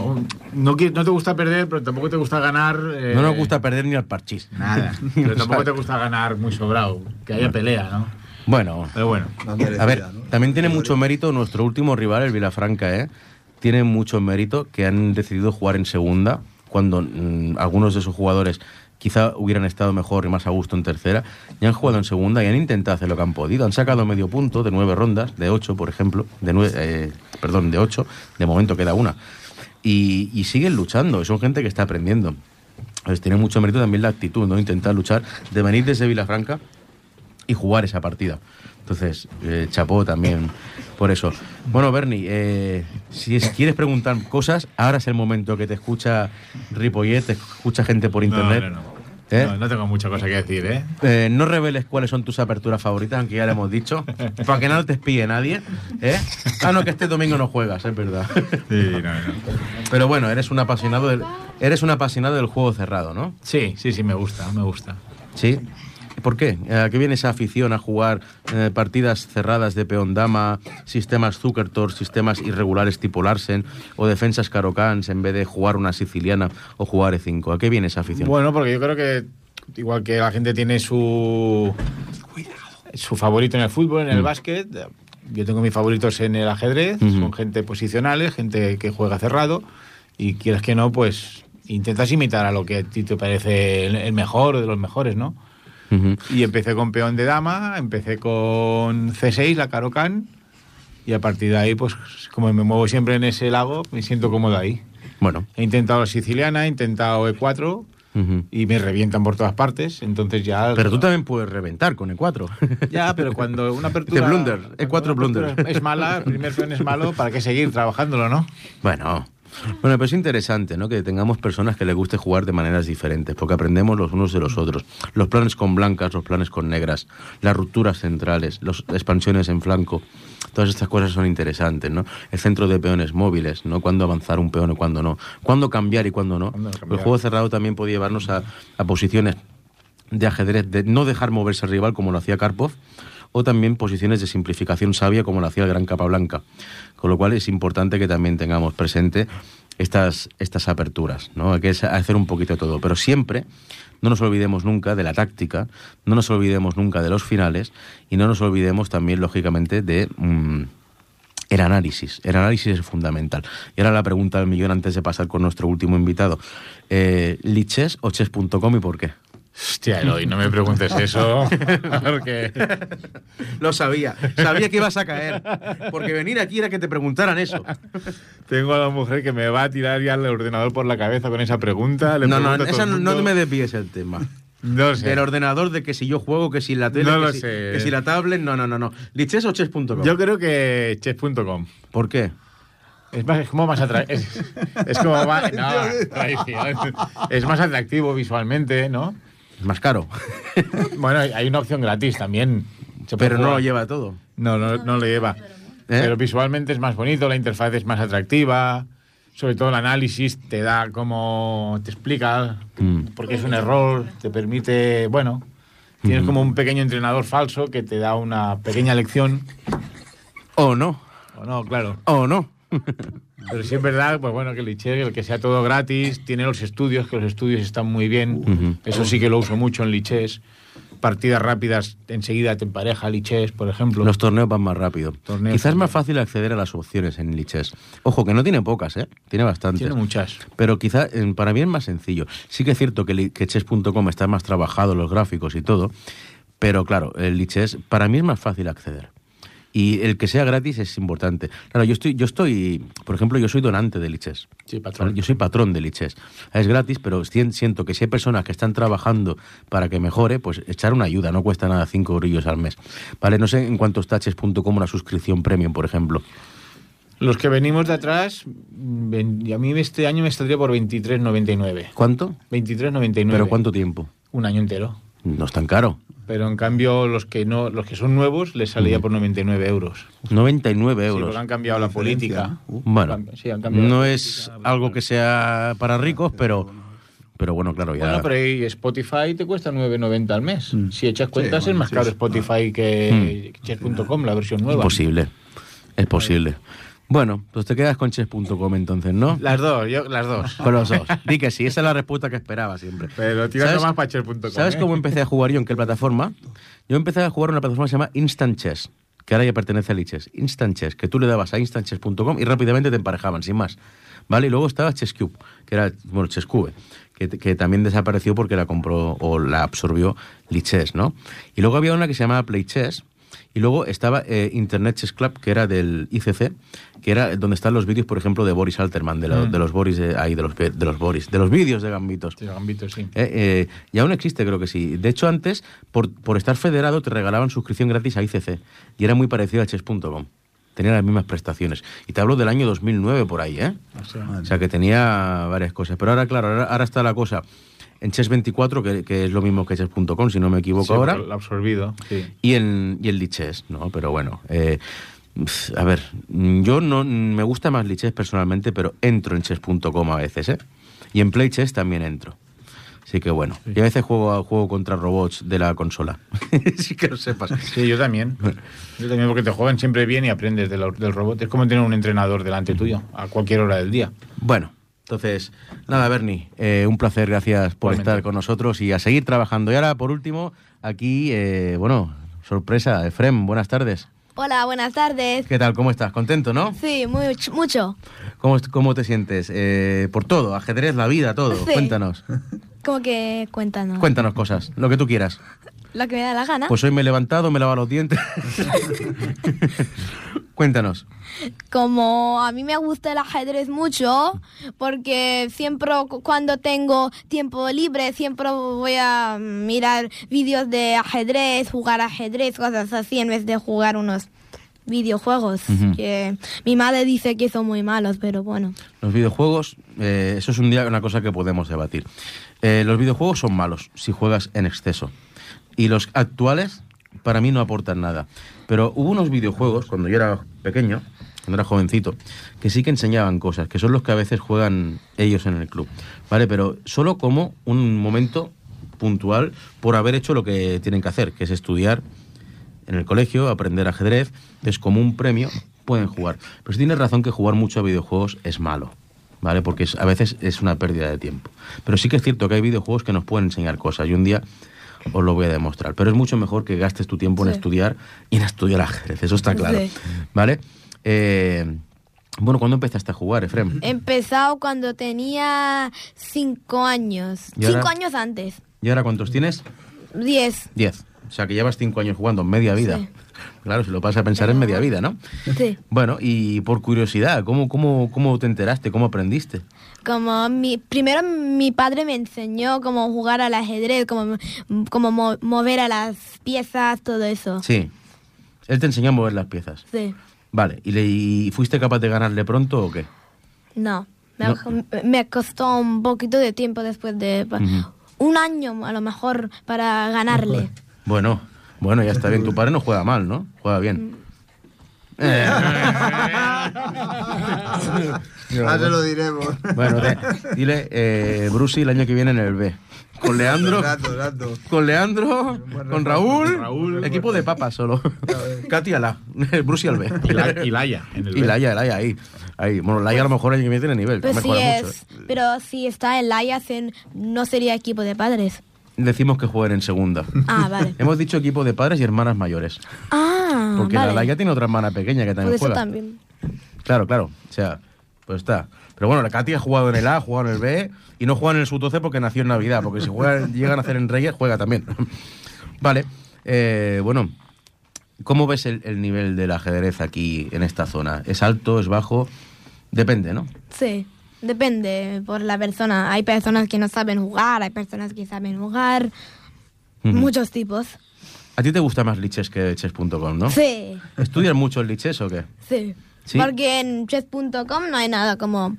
no, te gusta perder, pero tampoco te gusta ganar. eh, No nos gusta perder ni al parchís. Nada. Pero tampoco te gusta ganar muy sobrado, que haya pelea, ¿no? Bueno, Pero bueno. A ver, también tiene mucho mérito nuestro último rival, el Vilafranca, ¿eh? Tiene mucho mérito que han decidido jugar en segunda, cuando mm, algunos de sus jugadores quizá hubieran estado mejor y más a gusto en tercera, y han jugado en segunda y han intentado hacer lo que han podido. Han sacado medio punto de nueve rondas, de ocho, por ejemplo, de nueve, eh, perdón, de ocho, de momento queda una. Y, siguen luchando, son gente que está aprendiendo. Pues tiene mucho mérito también la actitud, ¿no? Intentar luchar, de venir desde Vilafranca y jugar esa partida. Entonces, eh, chapó también por eso. Bueno, Bernie, eh, si es- quieres preguntar cosas, ahora es el momento que te escucha Ripollet, te escucha gente por internet. No, no, no. ¿Eh? No, no tengo mucha cosa que decir, ¿eh? Eh, no reveles cuáles son tus aperturas favoritas, aunque ya le hemos dicho, para que no te espíe nadie. ¿eh? Ah, no, que este domingo no juegas, es verdad. Sí, no, no. Pero bueno, eres un apasionado del, eres un apasionado del juego cerrado, ¿no? Sí, sí, sí, me gusta, me gusta. Sí. ¿Por qué? ¿A qué viene esa afición a jugar eh, partidas cerradas de peón dama, sistemas Zukertor, sistemas irregulares tipo Larsen o defensas Carocans en vez de jugar una siciliana o jugar E5? ¿A qué viene esa afición? Bueno, porque yo creo que igual que la gente tiene su su favorito en el fútbol, en el Mm. básquet, yo tengo mis favoritos en el ajedrez, Ujú. son gente posicionales, gente que juega cerrado y quieras que no, pues intentas imitar a lo que a ti te parece el- mejor de los mejores, ¿no? Ujú. Y empecé con peón de dama, empecé con C6, la Carocan, y a partir de ahí, pues como me muevo siempre en ese lago, me siento cómodo ahí. Bueno. He intentado siciliana, he intentado E4 ujú. y me revientan por todas partes, entonces ya... Pero tú también puedes reventar con E4. Ya, pero cuando una apertura... Dice blunder, cuando E4 una blunder. Es mala, el primer peón es malo, ¿para qué seguir trabajándolo, no? Bueno. Bueno, pero es interesante, ¿no? Que tengamos personas que les guste jugar de maneras diferentes, porque aprendemos los unos de los otros. Los planes con blancas, los planes con negras, las rupturas centrales, las expansiones en flanco. Todas estas cosas son interesantes, ¿no? El centro de peones móviles, ¿no? Cuándo avanzar un peón y cuándo no. Cuándo cambiar y cuándo no. Cuándo El juego cerrado también puede llevarnos a, a posiciones de ajedrez, de no dejar moverse al rival como lo hacía Karpov, o también posiciones de simplificación sabia como lo hacía el gran Capablanca. Con lo cual es importante que también tengamos presente estas, estas aperturas, ¿no? Hay que hacer un poquito de todo, pero siempre no nos olvidemos nunca de la táctica, no nos olvidemos nunca de los finales y no nos olvidemos también, lógicamente, de... mm, el análisis. El análisis es fundamental. Y ahora la pregunta del millón antes de pasar con nuestro último invitado. Eh, ¿Liches o chess.com y por qué? Hostia, Eloy, no me preguntes eso, porque... Lo sabía. Sabía que ibas a caer. Porque venir aquí era que te preguntaran eso. Tengo a la mujer que me va a tirar ya el ordenador por la cabeza con esa pregunta. le No, no, esa no, me desvíes el tema. No sé. Del ordenador, de que si yo juego, que si la tele, No que, lo si, sé. que si la tablet. No, no, no. no. ¿Lichess o chess.com? Yo creo que chess.com. ¿Por qué? Es, más, es como más atractivo. Es, es como más. No. Es más atractivo visualmente, ¿no? Es más caro. Bueno, hay una opción gratis también. Pero no lo lleva todo. No, no, no lo lleva. ¿Eh? Pero visualmente es más bonito, la interfaz es más atractiva. Sobre todo el análisis te da como. te explica Mm. porque es un error, te permite. bueno. Tienes como un pequeño entrenador falso que te da una pequeña lección. O no. O no, claro. O no. Pero sí es verdad, pues bueno, que el el que sea todo gratis, tiene los estudios, que los estudios están muy bien. Eso sí que lo uso mucho en Lichess. Partidas rápidas, enseguida te empareja Lichess, por ejemplo. Los torneos van más rápido. Torneos Quizás es más fácil acceder a las opciones en Lichess. Ojo, que no tiene pocas, ¿eh? Tiene bastantes. Tiene muchas. Pero quizá eh, para mí es más sencillo. Sí que es cierto que, que chess.com está más trabajado, los gráficos y todo, pero claro, el Lichess para mí es más fácil acceder. Y el que sea gratis es importante. Claro, yo estoy, yo estoy, por ejemplo, yo soy donante de. Sí, patrón. Yo soy patrón de Lichess. Es gratis, pero sien- siento que si hay personas que están trabajando para que mejore, pues echar una ayuda, no cuesta nada cinco eurillos al mes. Vale, no sé en cuánto está chess.com una suscripción premium, por ejemplo. Los que venimos de atrás, y a mí este año me saldría por 23,99. ¿Cuánto? 23,99. ¿Pero cuánto tiempo? Un año entero. No es tan caro. Pero en cambio, los que no los que son nuevos les salía por 99 euros. 99 Sí, euros. porque han cambiado la política. Bueno, sí, han cambiado no la es algo que sea para ricos, pero, pero bueno, claro, ya. Bueno, pero ahí Spotify te cuesta 9,90 al mes. Si echas cuentas, bueno, es más sí, caro sí. Spotify que chess.com, la versión nueva. Imposible. Es posible. Bueno, pues te quedas con chess.com entonces, ¿no? Las dos, yo, las dos. Con los dos. Di que sí, esa es la respuesta que esperaba siempre. Pero ¿Sabes- más para chess.com. ¿Sabes ¿eh? cómo empecé a jugar yo? ¿En qué plataforma? Yo empecé a jugar en una plataforma que se llama Instant Chess, que ahora ya pertenece a Lichess. Instant Chess, que tú le dabas a instantchess.com y rápidamente te emparejaban, sin más. ¿Vale? Y luego estaba Chesscube, que era, bueno, Chesscube, que, que también desapareció porque la compró o la absorbió Lichess, ¿no? Y luego había una que se llamaba Play Chess, y luego estaba eh, Internet Chess Club, que era del ICC, que era donde están los vídeos, por ejemplo, de Boris Alterman, de, la- Mm. de los Boris, de, ahí, de los, de los Boris, de los vídeos de Gambitos. Sí, Gambito, sí. Eh, eh, y aún existe, creo que sí. De hecho, antes, por, por estar federado, te regalaban suscripción gratis a ICC. Y era muy parecido a chess.com. Tenía las mismas prestaciones. Y te hablo del año 2009 por ahí, ¿eh? O sea, O sea, que tenía varias cosas. Pero ahora, claro, ahora, ahora está la cosa en Chess24, que, que es lo mismo que Chess.com, si no me equivoco sí, ahora. lo absorbido, sí. Y en, y en Lichess, ¿no? Pero bueno, eh, a ver, yo no me gusta más Lichess personalmente, pero entro en chess.com a veces, ¿eh? Y en Playchess también entro. Así que bueno, y a veces juego, juego contra robots de la consola. sí que lo sepas. Sí, yo también. Yo también, porque te juegan siempre bien y aprendes de la- del robot. Es como tener un entrenador delante tuyo, a cualquier hora del día. Bueno, entonces, nada, Bernie, eh, un placer, gracias por Igualmente. estar con nosotros y a seguir trabajando. Y ahora, por último, aquí, eh, bueno, sorpresa, Efrem, buenas tardes. Hola, buenas tardes. ¿Qué tal? ¿Cómo estás? ¿Contento, no? Sí, mucho. mucho. ¿Cómo, cómo te sientes? Eh, por todo, ajedrez, la vida, todo. Sí. Cuéntanos. Como que cuéntanos. Cuéntanos cosas, lo que tú quieras. Lo que me da la gana. Pues hoy me he levantado, me he lavado los dientes. Cuéntanos. Como a mí me gusta el ajedrez mucho, porque siempre cu- cuando tengo tiempo libre, siempre voy a mirar vídeos de ajedrez, jugar ajedrez, cosas así, en vez de jugar unos videojuegos. Que mi madre dice que son muy malos, pero bueno. Los videojuegos, eh, eso es un día una cosa que podemos debatir. Eh, los videojuegos son malos si juegas en exceso. Y los actuales, para mí, no aportan nada. Pero hubo unos videojuegos, cuando yo era pequeño, cuando era jovencito, que sí que enseñaban cosas, que son los que a veces juegan ellos en el club. ¿Vale? Pero solo como un momento puntual por haber hecho lo que tienen que hacer, que es estudiar en el colegio, aprender ajedrez, es como un premio, pueden jugar. Pero si tienes razón que jugar mucho a videojuegos es malo, ¿vale? Porque a veces es una pérdida de tiempo. Pero sí que es cierto que hay videojuegos que nos pueden enseñar cosas y un día os lo voy a demostrar. Pero es mucho mejor que gastes tu tiempo en Sí. estudiar y en estudiar ajedrez, eso está claro, Sí. ¿vale? Eh, bueno, ¿cuándo empezaste a jugar, Efrem? He empezado cuando tenía cinco años. ¿Y ahora? Cinco años antes. ¿Y ahora cuántos tienes? Diez. Diez. O sea, que llevas cinco años jugando, media vida. Sí. Claro, si lo pasas a pensar en media vida, ¿no? Sí. Bueno, y por curiosidad, ¿cómo, cómo, cómo te enteraste? ¿Cómo aprendiste? Como mi, primero mi padre me enseñó cómo jugar al ajedrez, cómo, cómo mo- mover a las piezas, todo eso. Sí. Él te enseñó a mover las piezas. Sí. Vale, ¿y, le- y fuiste capaz de ganarle pronto o qué? No. Me, No. me costó un poquito de tiempo después de... Ujú. Un año a lo mejor para ganarle. Bueno, bueno, ya está bien. Tu padre no juega mal, ¿no? Juega bien. Eh. Ya se lo diremos. Bueno, te- dile, eh, Brusi el año que viene en el B. Con Leandro, Rato, rato. con Leandro, con Raúl, Raúl. equipo de papas solo. Katy a la, Brusi al B. Y, la, y Laia, en el Y. Laia, Laia ahí. ahí. Bueno, Laia a lo mejor el año que viene tiene nivel. Pues sí mejora mucho. es. Pero si está en Layas, en- no sería equipo de padres. Decimos que jueguen en segunda. Ah, vale. Hemos dicho equipo de padres y hermanas mayores. Ah, Porque vale. la Laia tiene otra hermana pequeña que Por también eso juega. también. Claro, claro. O sea, pues está. Pero bueno, la Katy ha jugado en el A, ha jugado en el B y no juega en el Sub-12 porque nació en Navidad. Porque si juega, llegan a hacer en Reyes, juega también. vale. eh, bueno, ¿cómo ves el, el nivel del ajedrez aquí en esta zona? ¿Es alto, es bajo? Depende, ¿no? Sí, depende por la persona. Hay personas que no saben jugar, hay personas que saben jugar. Muchos tipos. ¿A ti te gusta más liches que chess.com, no? Sí, ¿Estudias mucho el liches o qué? sí. ¿Sí? Porque en chess.com no hay nada como...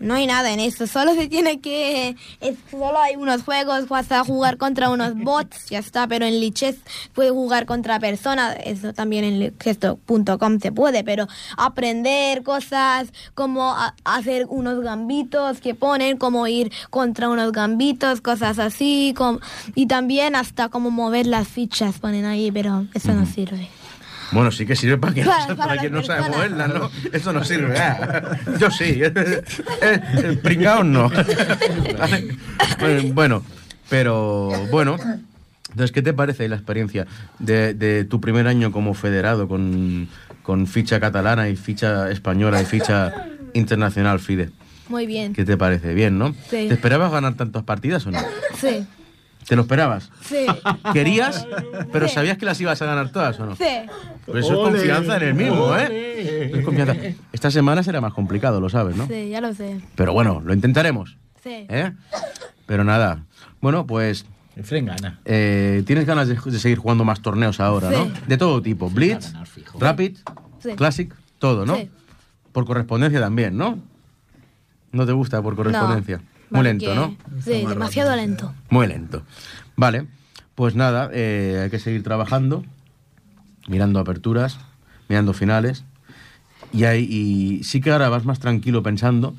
No hay nada en eso, solo se tiene que... es- solo hay unos juegos, vas a jugar contra unos bots, ya está, pero en Lichess puedes jugar contra personas, eso también en lichess.com se puede, pero aprender cosas, como a- hacer unos gambitos que ponen, como ir contra unos gambitos, cosas así, y también hasta como mover las fichas ponen ahí, pero eso no sirve. Bueno, sí que sirve para quien, Para- para para quien la no sabe moverla, ¿no? Eso no sirve. ah. Yo sí. Eh, eh, Pringaos no. Eh, Bueno, pero bueno. Entonces, ¿qué te parece la experiencia de, de tu primer año como federado con, con ficha catalana y ficha española y ficha internacional, FIDE? Muy bien. ¿Qué te parece? Bien, ¿no? Sí. ¿Te esperabas ganar tantas partidas o no? Sí, ¿Te lo esperabas? sí, ¿Querías? ¿Pero Sí. sabías que las ibas a ganar todas o no? sí. Pues eso es confianza en el mismo, ¿eh? es confianza. Esta semana será más complicado, lo sabes, ¿no? Sí, ya lo sé. Pero bueno, lo intentaremos, Sí. ¿eh? Pero nada. Bueno, pues Efren gana. eh, tienes ganas de, de seguir jugando más torneos ahora, ¿no? De todo tipo. Blitz, ganar. Rapid, Sí. Classic, todo, ¿no? Sí. Por correspondencia también, ¿no? ¿No te gusta por correspondencia? Muy lento, ¿no? Sí, demasiado lento. Muy lento. Vale, pues nada, eh, hay que seguir trabajando, mirando aperturas, mirando finales. Y, hay, y sí que ahora vas más tranquilo pensando,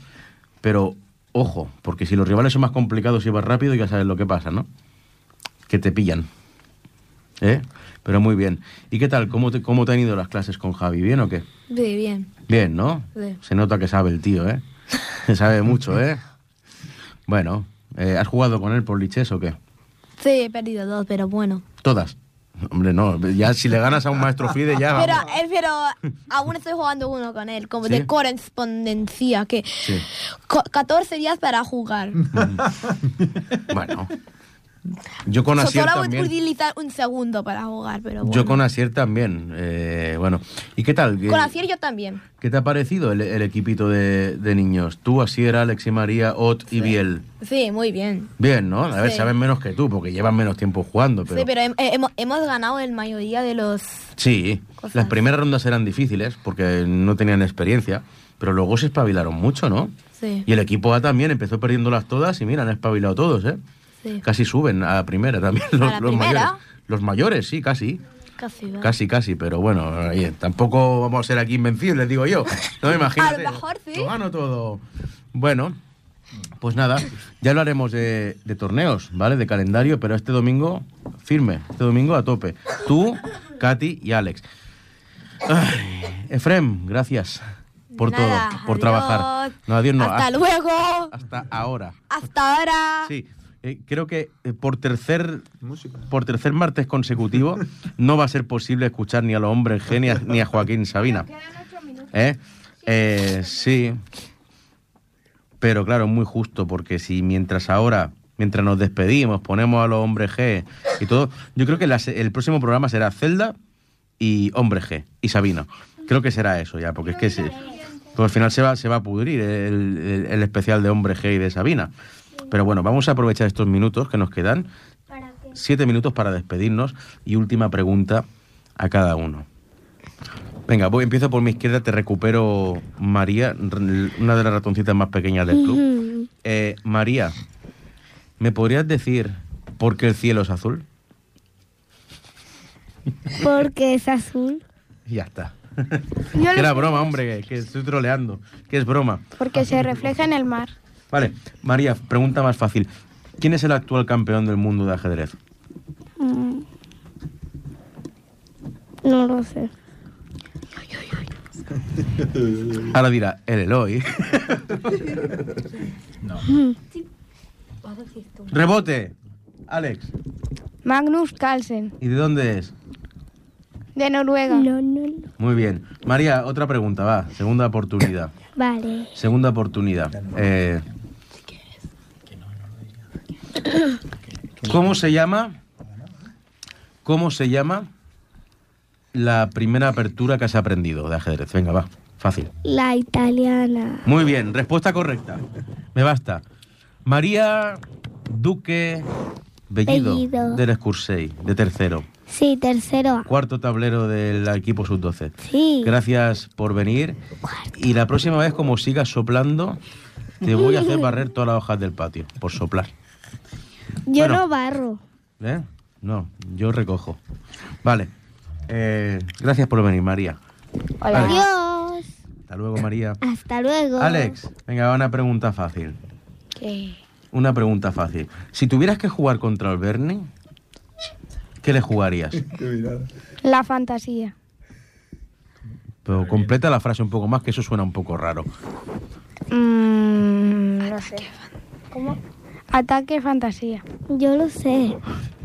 pero ojo, porque si los rivales son más complicados y vas rápido, ya sabes lo que pasa, ¿no? Que te pillan. ¿Eh? Pero muy bien. ¿Y qué tal? ¿Cómo te, cómo te han ido las clases con Javi? ¿Bien o qué? Sí, bien. Bien, ¿no? Sí. Se nota que sabe el tío, ¿eh? Sabe mucho, ¿eh? Bueno, eh, ¿has jugado con él por liches o qué? Sí, he perdido dos, pero bueno. Todas. Hombre, no, ya si le ganas a un maestro FIDE ya Pero, eh, pero aún estoy jugando uno con él, como ¿Sí? de correspondencia, que Sí. co- 14 días para jugar. Bueno. Yo con Asier Solo voy a también. utilizar un segundo para jugar, pero bueno. Yo con Asier también. eh, bueno, ¿y qué tal? ¿Qué, Con Asier yo también. qué te ha parecido el, el equipito de, de niños? Tú, Asier, Alex y María, Ot y Biel. Sí, muy bien. Bien, ¿no? A ver, Sí. saben menos que tú, porque llevan menos tiempo jugando. Pero... Sí, pero hem- eh, hemos, ganado en mayoría de los... Sí, Cosas. las primeras rondas eran difíciles porque no tenían experiencia, pero luego se espabilaron mucho, ¿no? Sí, Y el equipo A también empezó perdiéndolas todas y mira, han espabilado todos, ¿eh? Sí. Casi suben a primera también los, la los primera? mayores. Los mayores, sí, casi. Casi, ¿verdad? Casi, casi, pero bueno, oye, tampoco vamos a ser aquí invencibles, digo yo. No me imagino. A lo mejor sí. Lo gano todo. Bueno, pues nada, ya hablaremos de, de torneos, ¿vale? De calendario, pero este domingo, firme, este domingo a tope. Tú, Katy y Alex. Ay, Efrem, gracias por Nada, todo, por adiós. trabajar. No, adiós, no. Hasta hasta, luego. hasta ahora. Hasta ahora. Sí, eh, creo que eh, por tercer Música. por tercer martes consecutivo no va a ser posible escuchar ni a los hombres G ni a, ni a Joaquín Sabina. ¿Eh? Eh, sí. Pero claro, es muy justo, porque si mientras ahora mientras nos despedimos, ponemos a los hombres G y todo, yo creo que el próximo programa será Zelda y Hombre G y Sabino. Creo que será eso ya, porque es que se, pues al final se va, se va a pudrir el, el- el especial de Hombre G y de Sabina. Pero bueno, vamos a aprovechar estos minutos que nos quedan, siete minutos para despedirnos y última pregunta a cada uno. Venga, voy, empiezo por mi izquierda, te recupero María, una de las ratoncitas más pequeñas del club. Eh, María, ¿me podrías decir por qué el cielo es azul? Porque es azul. Ya está. Yo era broma, hombre, que, que estoy troleando, que es broma. Porque se refleja en el mar. Vale, María, pregunta más fácil. ¿Quién es el actual campeón del mundo de ajedrez? Mm. No lo sé. Ahora dirá, el Eloy. No. Rebote. Alex, Magnus Carlsen, ¿y de dónde es? de Noruega. No, no, no. Muy bien. María, otra pregunta, va. Segunda oportunidad. Vale. Segunda oportunidad. Eh, ¿Cómo se llama? ¿Cómo se llama la primera apertura que has aprendido de ajedrez? Venga, va. Fácil. La italiana. Muy bien, respuesta correcta. Me basta. María Duque Bellido, Bellido. del Escursey, de tercero. Sí, tercero. Cuarto tablero del equipo sub-12. Sí. Gracias por venir. Y la próxima vez, como sigas soplando, te voy a hacer barrer todas las hojas del patio, por soplar. Yo Bueno. no barro. ¿Eh? No, yo recojo. Vale. Eh, gracias por venir, María. Hola. Alex. Adiós. Hasta luego, María. Hasta luego. Alex, venga, va una pregunta fácil. ¿Qué? Una pregunta fácil. Si tuvieras que jugar contra el Bernie, ¿qué le jugarías? La fantasía. Pero completa la frase un poco más, que eso suena un poco raro. Mm, no sé. ¿Cómo? Ataque fantasía. Yo lo sé.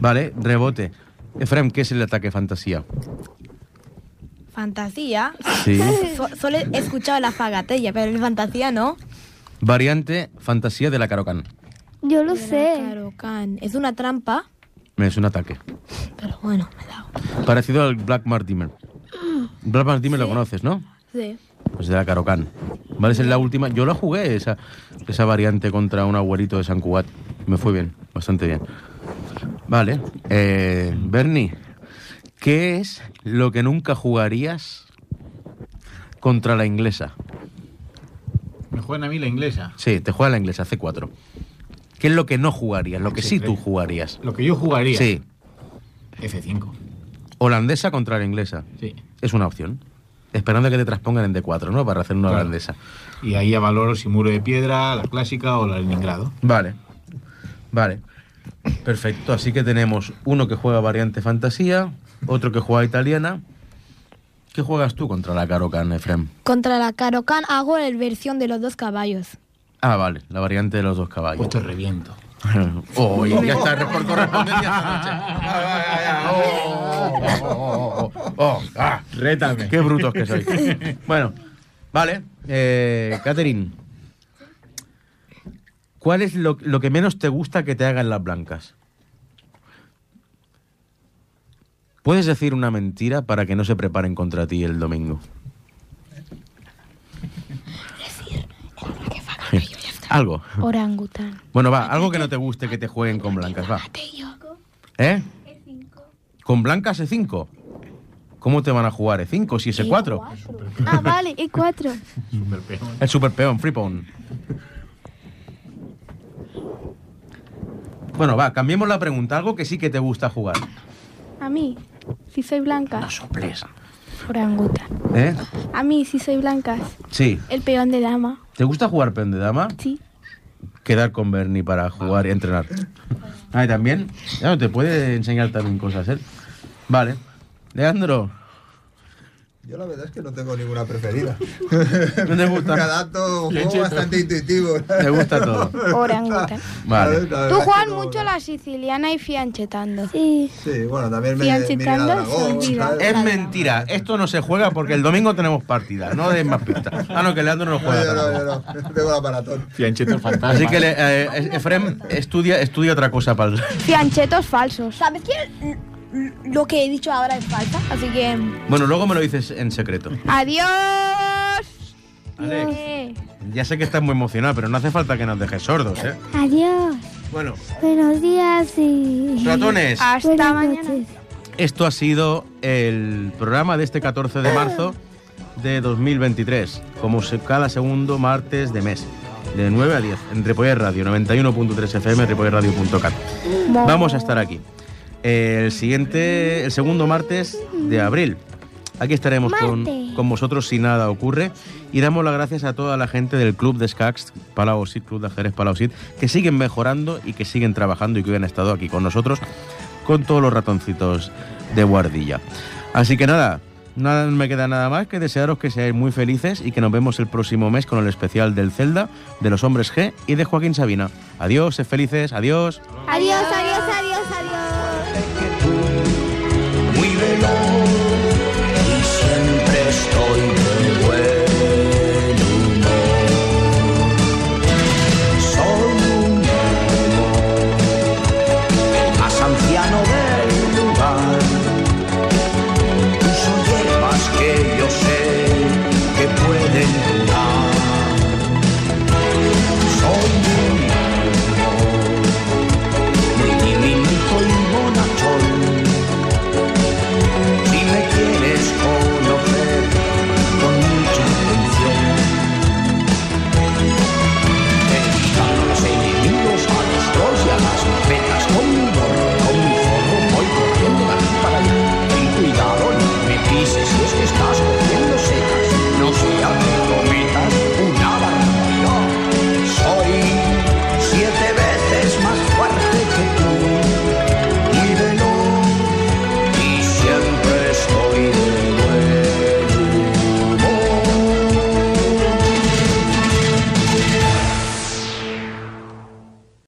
Vale, rebote. Efraim, ¿qué es el ataque fantasía? Fantasía. Sí. So- solo he escuchado la fagatella, pero en fantasía no. Variante fantasía de la Carocan. Yo lo sé. Carocan. Es una trampa, Es un ataque. pero bueno, me da. Parecido al Black Martimer. Black Martimer lo conoces, ¿no? Sí. Pues de la Carocan. Vale, esa es la última. Yo la jugué, esa, esa variante contra un abuelito de San Cubat. Me fue bien, bastante bien. Vale. Eh, Bernie, ¿qué es lo que nunca jugarías contra la inglesa? Me juegan a mí la inglesa. Sí, te juega la inglesa, C4. ¿Qué es lo que no jugarías? Lo que sí Sí, tú jugarías. Lo que yo jugaría. Sí. F5. Holandesa contra la inglesa. Sí. Es una opción. Esperando a que te transpongan en D4, ¿no? Para hacer una Claro. holandesa. Y ahí ya valoro si muro de piedra, la clásica o la Leningrado. Vale. Vale. Perfecto. Así que tenemos uno que juega variante fantasía, otro que juega italiana. ¿Qué juegas tú contra la Carocan, Efrem? Contra la Carocan hago la versión de los dos caballos. Ah, vale, la variante de los dos caballos. Pues te reviento. Oh, y ya está por correspondencia. Ah, ah, ah, oh, oh, oh, oh, oh, ah. Rétame. Qué brutos que sois. Bueno, vale. Eh, Catherine, ¿cuál es lo, lo que menos te gusta que te hagan las blancas? ¿Puedes decir una mentira para que no se preparen contra ti el domingo? Algo. Orangután. Bueno, va, algo que no te guste que te jueguen con blancas, va. ¿Eh? ¿Con blancas E5? ¿Cómo te van a jugar E5 si es E4? Ah, vale, y cuatro. Super peón. El super peón, free pawn. Bueno, va, cambiemos la pregunta. Algo que sí que te gusta jugar. A mí, si soy blanca. No soples. Orangután. ¿Eh? A mí, si soy blancas. Sí. El peón de dama. ¿Te gusta jugar peón de dama? Sí. Quedar con Bernie para jugar y entrenar. Ah, y también. Ya, te puede enseñar también cosas él. Vale. Leandro, Yo la verdad es que no tengo ninguna preferida. ¿No te gusta? Cada acto juego bastante intuitivo. Te gusta todo. Orangutan. Vale. Tú juegas no- mucho la siciliana y fianchetando. Sí, Sí, bueno, también me Fianchetando. Es mentira, esto no se juega porque el domingo tenemos partida, no des más pistas. Ah, no, que Leandro no No, juega. yo no, yo no. Tengo la maratón. Fianchetos fantasma. Así que le- eh, Efrem estudia, estudia otra cosa para el... Fianchetos falsos. ¿Sabes qué? Lo que he dicho ahora es falta, así que... Bueno, luego me lo dices en secreto. Adiós. Alex, Eh, ya sé que estás muy emocionado, pero no hace falta que nos dejes sordos, ¿eh? adiós. Bueno, Buenos días y... ratones, Hasta Buenas mañana. noches. esto ha sido el programa de este 14 de marzo de 2023, como se- cada segundo martes de mes, de 9 a 10, en Ripoller Radio, 91.3 FM, ripollerradio.cat. Vamos a estar aquí. El siguiente, el segundo martes de abril. Aquí estaremos con, con vosotros si nada ocurre y damos las gracias a toda la gente del Club de Skax, Palau Sit, Club de Ajedrez Palau Sit, que siguen mejorando y que siguen trabajando y que hoy han estado aquí con nosotros con todos los ratoncitos de guardilla. Así que nada, nada me queda nada más que desearos que seáis muy felices y que nos vemos el próximo mes con el especial del Zelda, de los hombres G y de Joaquín Sabina. Adiós, sed felices, adiós. Adiós.